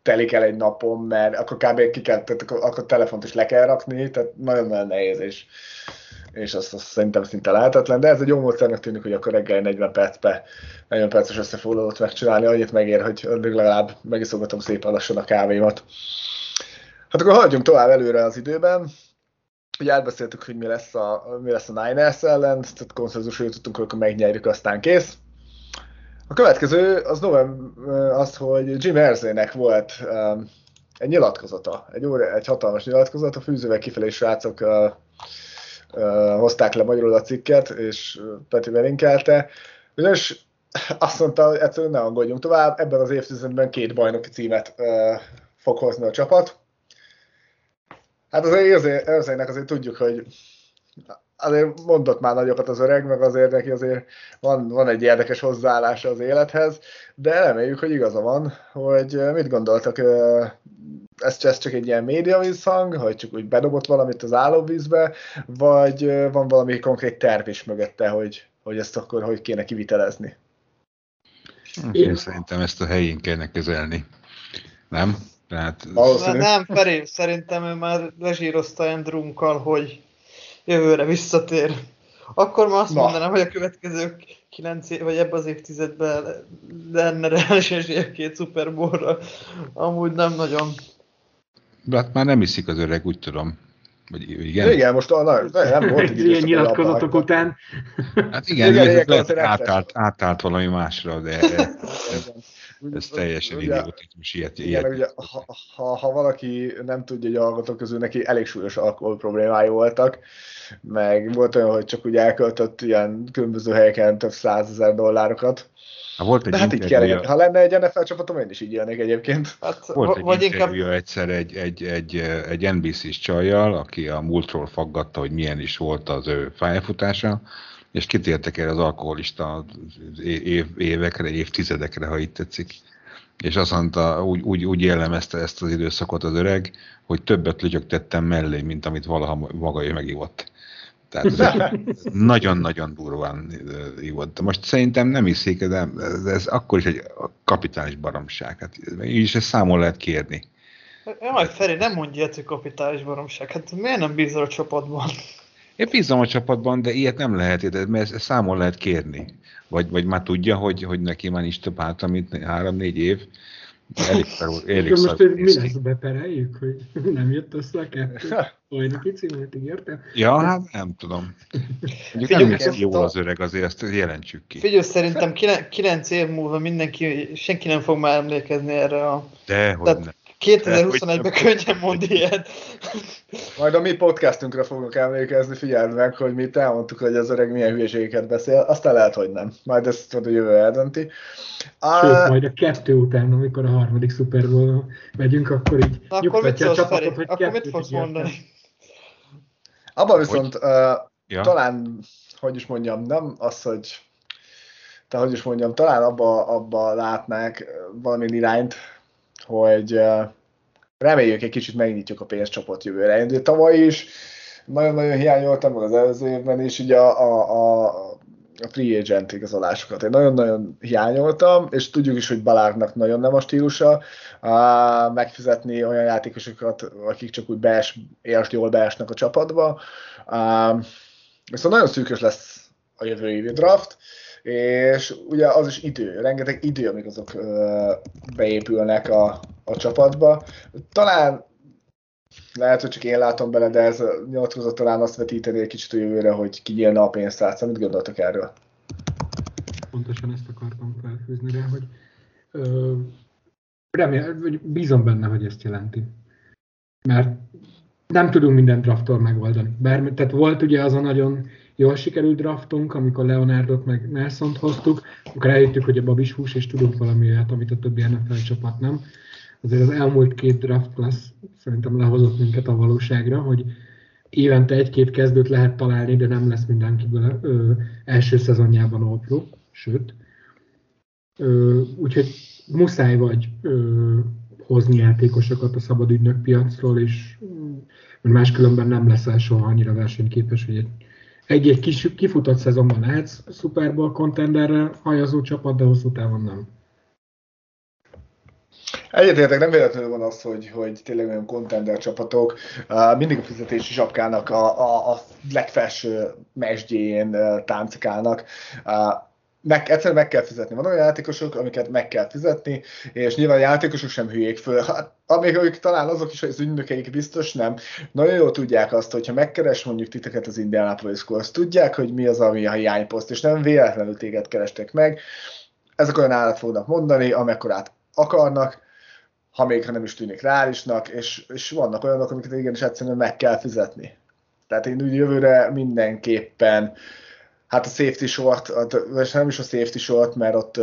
telik el egy napom, mert akkor kb. ki kell, tehát akkor, akkor telefont is le kell rakni, tehát nagyon-nagyon nehéz, és, és azt, azt szerintem szinte lehetetlen, de ez egy jó módszernek tűnik, hogy akkor reggel 40 percbe, 40 perces összefoglalót megcsinálni, annyit megér, hogy legalább megiszogatom szépen lassan a kávémat. Hát akkor hagyjunk tovább előre az időben. Ugye átbeszéltük, hogy mi lesz a, mi lesz a Niners ellen, tehát konszenzusra jutottunk, hogy akkor megnyerjük, aztán kész. A következő az november az, hogy Jim Erzének volt um, egy nyilatkozata, egy, óra, egy hatalmas nyilatkozat, a fűzővel kifelé srácok uh, uh, hozták le magyarul a cikket, és Peti belinkelte. És azt mondta, hogy egyszerűen ne aggódjunk tovább, ebben az évtizedben két bajnoki címet uh, fog hozni a csapat. Hát azért Erzének azért tudjuk, hogy azért mondott már nagyokat az öreg, meg azért neki azért van, van egy érdekes hozzáállása az élethez, de reméljük, hogy igaza van, hogy mit gondoltak, ez, ez csak egy ilyen média visszhang, hogy csak úgy bedobott valamit az állóvízbe, vagy van valami konkrét terv is mögötte, hogy, hogy ezt akkor hogy kéne kivitelezni? Én szerintem ezt a helyén kéne kezelni. Nem? Tehát... Nem, Feri, szerintem ő már lezsírozta Andrunkkal, hogy jövőre visszatér. Akkor már azt Na. mondanám, hogy a következő kilenc év, vagy ebben az évtizedben lenne reális esélye két Super Bowl-ra. Amúgy nem nagyon. De hát már nem iszik az öreg, úgy tudom. Vagy igen? Igen, most a, na, nem volt egy ilyen nyilatkozatok után. Hát igen, igen, igen lehet, átállt, átállt valami másra, de ez teljesen idiotizmus ilyet. Igen, ilyet. Ugye, ha, ha, ha, valaki nem tudja, hogy a hallgatók közül neki elég súlyos alkohol problémái voltak, meg volt olyan, hogy csak úgy elköltött ilyen különböző helyeken több százezer dollárokat. Ha volt egy De hát így kell, ha lenne egy NFL csapatom, én is így élnék egyébként. Hát, volt egy vagy interjú inkább... egyszer egy, egy, egy, egy NBC-s csajjal, aki a múltról faggatta, hogy milyen is volt az ő pályafutása, és kitértek erre az alkoholista év, évekre, évtizedekre, ha itt tetszik. És azt mondta, úgy, úgy, úgy jellemezte ezt az időszakot az öreg, hogy többet lötyögtettem mellé, mint amit valaha maga ő megivott. Tehát nagyon-nagyon durván ívott. Most szerintem nem iszik, de ez akkor is egy kapitális baromság. Hát, így ezt számon lehet kérni. Jaj, Feri, nem mondja ilyet, hogy kapitális baromság. Hát miért nem bízol a csapatban? Én bízom a csapatban, de ilyet nem lehet, mert ezt számon lehet kérni. Vagy, vagy már tudja, hogy, hogy neki már is több hátra, mint három-négy év. Elég szarul, elég most mi lesz, bepereljük, hogy nem jött össze a kettő? Bajnoki címét ígértem? Ja, hát nem tudom. Figyelj, nem jól az öreg, azért ezt jelentsük ki. Figyelj, szerintem kilenc év múlva mindenki, senki nem fog már emlékezni erre a... De, hogy nem. 2021-ben könnyen mond ilyet. Majd a mi podcastunkra fogok emlékezni, figyeld meg, hogy mi elmondtuk, hogy az öreg milyen hülyeségeket beszél, aztán lehet, hogy nem. Majd ezt a jövő eldönti. Sőt, majd a kettő után, amikor a harmadik Super Bowl megyünk, akkor így Na, akkor mit a csapatot, hogy Akkor mit fogsz mondani? Abban viszont hogy? Uh, ja. talán, hogy is mondjam, nem az, hogy te hogy is mondjam, talán abba, abba látnák valami irányt, hogy reméljük egy kicsit megnyitjuk a pénzcsapot jövőre. Én tavaly is nagyon-nagyon hiányoltam, meg az előző évben is ugye a, a, a a free agent igazolásokat. Én nagyon-nagyon hiányoltam, és tudjuk is, hogy Balárnak nagyon nem a stílusa uh, megfizetni olyan játékosokat, akik csak úgy bees, érst jól beesnek a csapatba. Uh, viszont nagyon szűkös lesz a jövő évi draft, és ugye az is idő, rengeteg idő, amíg azok beépülnek a, a csapatba. Talán lehet, hogy csak én látom bele, de ez a nyilatkozat talán azt vetíteni egy kicsit a jövőre, hogy kinyílna a pénztárca. Mit gondoltak erről? pontosan ezt akartam felfűzni rá, hogy ö, remél, vagy bízom benne, hogy ezt jelenti. Mert nem tudunk minden drafttól megoldani. Bár, tehát volt ugye az a nagyon jól sikerült draftunk, amikor Leonardot meg nelson hoztuk, akkor eljöttük, hogy a babis hús, és tudunk valami olyat, amit a többi NFL csapat nem. Azért az elmúlt két draft class szerintem lehozott minket a valóságra, hogy évente egy-két kezdőt lehet találni, de nem lesz mindenkiből ö, első szezonjában olpró, sőt. Ö, úgyhogy muszáj vagy ö, hozni játékosokat a szabad ügynök piacról, és mert máskülönben nem leszel soha annyira versenyképes, hogy egy, egy-egy kis, kifutott szezonban lehetsz Super Bowl contenderre hajazó csapat, de hosszú távon nem. Egyetértek, nem véletlenül van az, hogy, hogy tényleg olyan contender csapatok mindig a fizetési sapkának a, a, a legfelső mesdjén uh, táncikálnak. Meg, egyszerűen meg kell fizetni. Van olyan játékosok, amiket meg kell fizetni, és nyilván a játékosok sem hülyék föl. Hát, amíg ők talán azok is, hogy az ügynökeik biztos nem. Nagyon jól tudják azt, hogyha megkeres mondjuk titeket az Indianapolis Colts, tudják, hogy mi az, ami a hiányposzt, és nem véletlenül téged kerestek meg. Ezek olyan állat fognak mondani, amekkorát akarnak, ha még ha nem is tűnik reálisnak, és, és vannak olyanok, amiket igenis egyszerűen meg kell fizetni. Tehát én úgy jövőre mindenképpen hát a safety short, vagy nem is a safety short, mert ott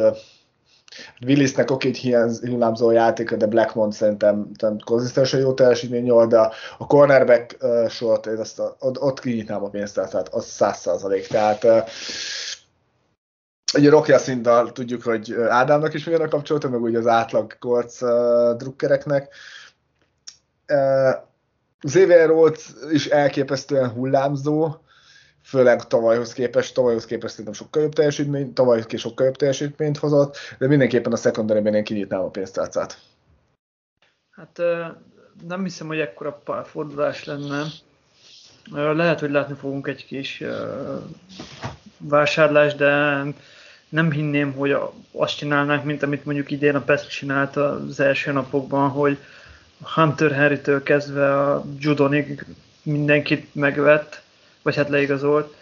Willisnek oké, egy hullámzó játék, de Blackmon szerintem, konzisztensen jó teljesítmény nyúl, de a cornerback short, én azt a, ott, kinyitnám a pénztárt, tehát az száz százalék. Tehát ugye Rocky szinttel tudjuk, hogy Ádámnak is milyen a kapcsolata, meg ugye az átlag korc uh, drukkereknek. Uh, Xavier Rhodes is elképesztően hullámzó, főleg tavalyhoz képest, tavalyhoz képest szerintem sokkal jobb teljesítmény, tavaly ki sokkal jobb teljesítményt hozott, de mindenképpen a secondary én kinyitnám a pénztárcát. Hát nem hiszem, hogy ekkora párfordulás lenne. Lehet, hogy látni fogunk egy kis vásárlást, de nem hinném, hogy azt csinálnánk, mint amit mondjuk idén a PES csinált az első napokban, hogy Hunter Harry-től kezdve a Judonig mindenkit megvett, vagy hát leigazolt.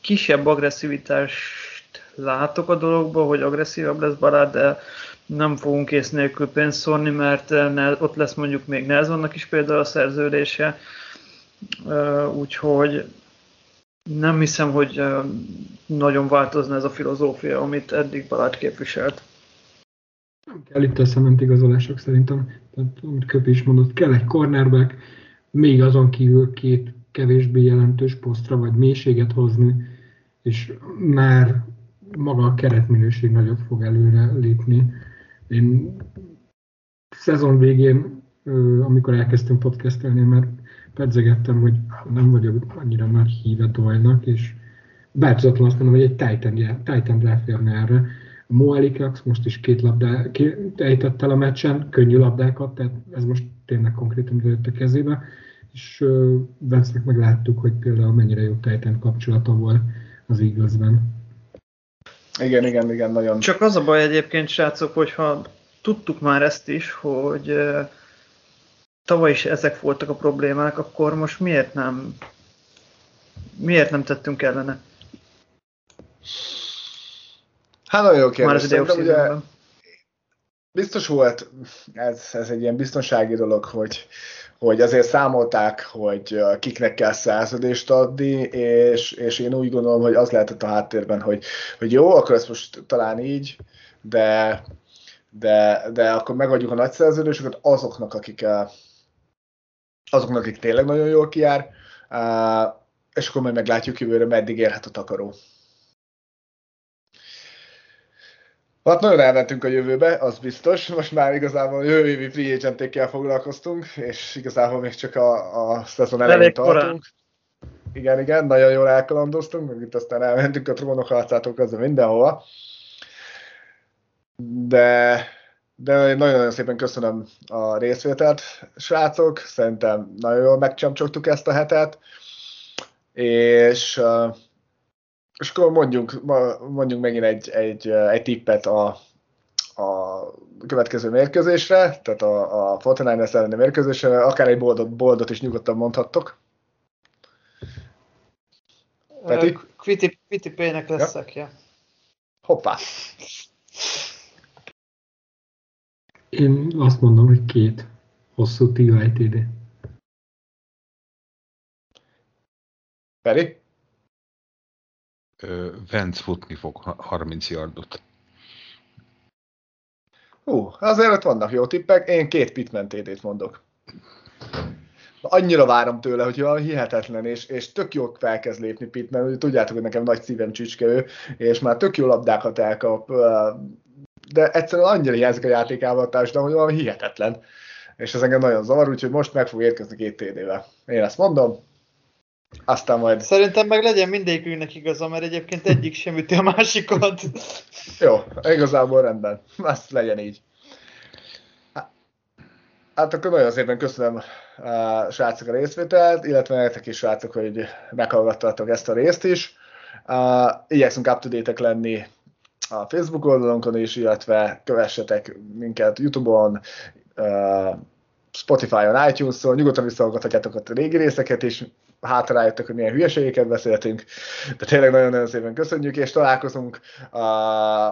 Kisebb agresszivitást látok a dologban, hogy agresszívabb lesz barát, de nem fogunk ész nélkül pénzt szórni, mert ott lesz mondjuk még Nelsonnak is például a szerződése, úgyhogy nem hiszem, hogy nagyon változna ez a filozófia, amit eddig Balázs képviselt. Nem kell itt a szement igazolások szerintem. Tehát, amit Köpi is mondott, kell egy cornerback, még azon kívül két kevésbé jelentős posztra, vagy mélységet hozni, és már maga a keretminőség nagyobb fog előre lépni. Én szezon végén, amikor elkezdtem podcastelni, mert pedzegettem, hogy nem vagyok annyira nagy híve Doyle-nak, és változatlan azt mondom, hogy egy Titan, ráférne erre. A Moalikax most is két labdát ejtett el a meccsen, könnyű labdákat, tehát ez most tényleg konkrétan jött a kezébe és Vance-nek meg láttuk, hogy például mennyire jó Titan kapcsolata volt az Eaglesben. Igen, igen, igen, nagyon. Csak az a baj egyébként, srácok, hogyha tudtuk már ezt is, hogy tavaly is ezek voltak a problémák, akkor most miért nem miért nem tettünk ellene? Hát nagyon jó kérdés. Már az ugye, biztos volt, ez, ez egy ilyen biztonsági dolog, hogy hogy azért számolták, hogy kiknek kell szerződést adni, és, és én úgy gondolom, hogy az lehetett a háttérben, hogy, hogy jó, akkor ezt most talán így, de, de, de akkor megadjuk a nagy szerződéseket azoknak, akik, azoknak, akik tényleg nagyon jól kijár, és akkor majd meglátjuk jövőre, meddig érhet a takaró. Hát nagyon elmentünk a jövőbe, az biztos. Most már igazából jövő évi free agent foglalkoztunk, és igazából még csak a, a szezon elején tartunk. Korán. Igen, igen, nagyon jól elkalandoztunk, meg itt aztán elmentünk a trónok harcától kezdve mindenhova. De, de nagyon-nagyon szépen köszönöm a részvételt, srácok. Szerintem nagyon jól megcsamcsogtuk ezt a hetet. És és akkor mondjunk, mondjunk megint egy, egy, egy tippet a, a következő mérkőzésre, tehát a, a 49ers elleni mérkőzésre, akár egy boldot, boldot is nyugodtan mondhattok. Peti? Kviti, Kviti P-nek leszek, ja. Hoppá! Én azt mondom, hogy két hosszú TYTD. Feri? Vence futni fog 30 yardot. Hú, azért ott vannak jó tippek. Én két Pitman TD-t mondok. Annyira várom tőle, hogy olyan hihetetlen, és, és tök jó felkezd lépni Pitman, hogy tudjátok, hogy nekem nagy szívem csücske ő, és már tök jó labdákat elkap, de egyszerűen annyira hiányzik a játékával a társadalom, hogy olyan hihetetlen. És ez engem nagyon zavar, úgyhogy most meg fog érkezni két TD-vel. Én ezt mondom, aztán majd... Szerintem meg legyen mindegyikünknek igaza, mert egyébként egyik sem üti a másikat. Jó, igazából rendben. Ezt legyen így. Hát akkor nagyon szépen köszönöm a srácok a részvételt, illetve nektek is srácok, hogy meghallgattatok ezt a részt is. Uh, igyekszünk up to lenni a Facebook oldalunkon is, illetve kövessetek minket Youtube-on, uh, Spotify-on, iTunes-on, nyugodtan visszahallgathatjátok a régi részeket is, hátra rájöttek, hogy milyen hülyeségeket beszéltünk, de tényleg nagyon-nagyon szépen köszönjük, és találkozunk a,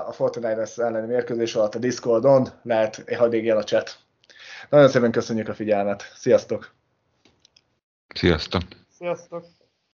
a Fortnite elleni mérkőzés alatt a Discordon, lehet hadd égjen a chat. Nagyon szépen köszönjük a figyelmet. Sziasztok! Sziasztok! Sziasztok!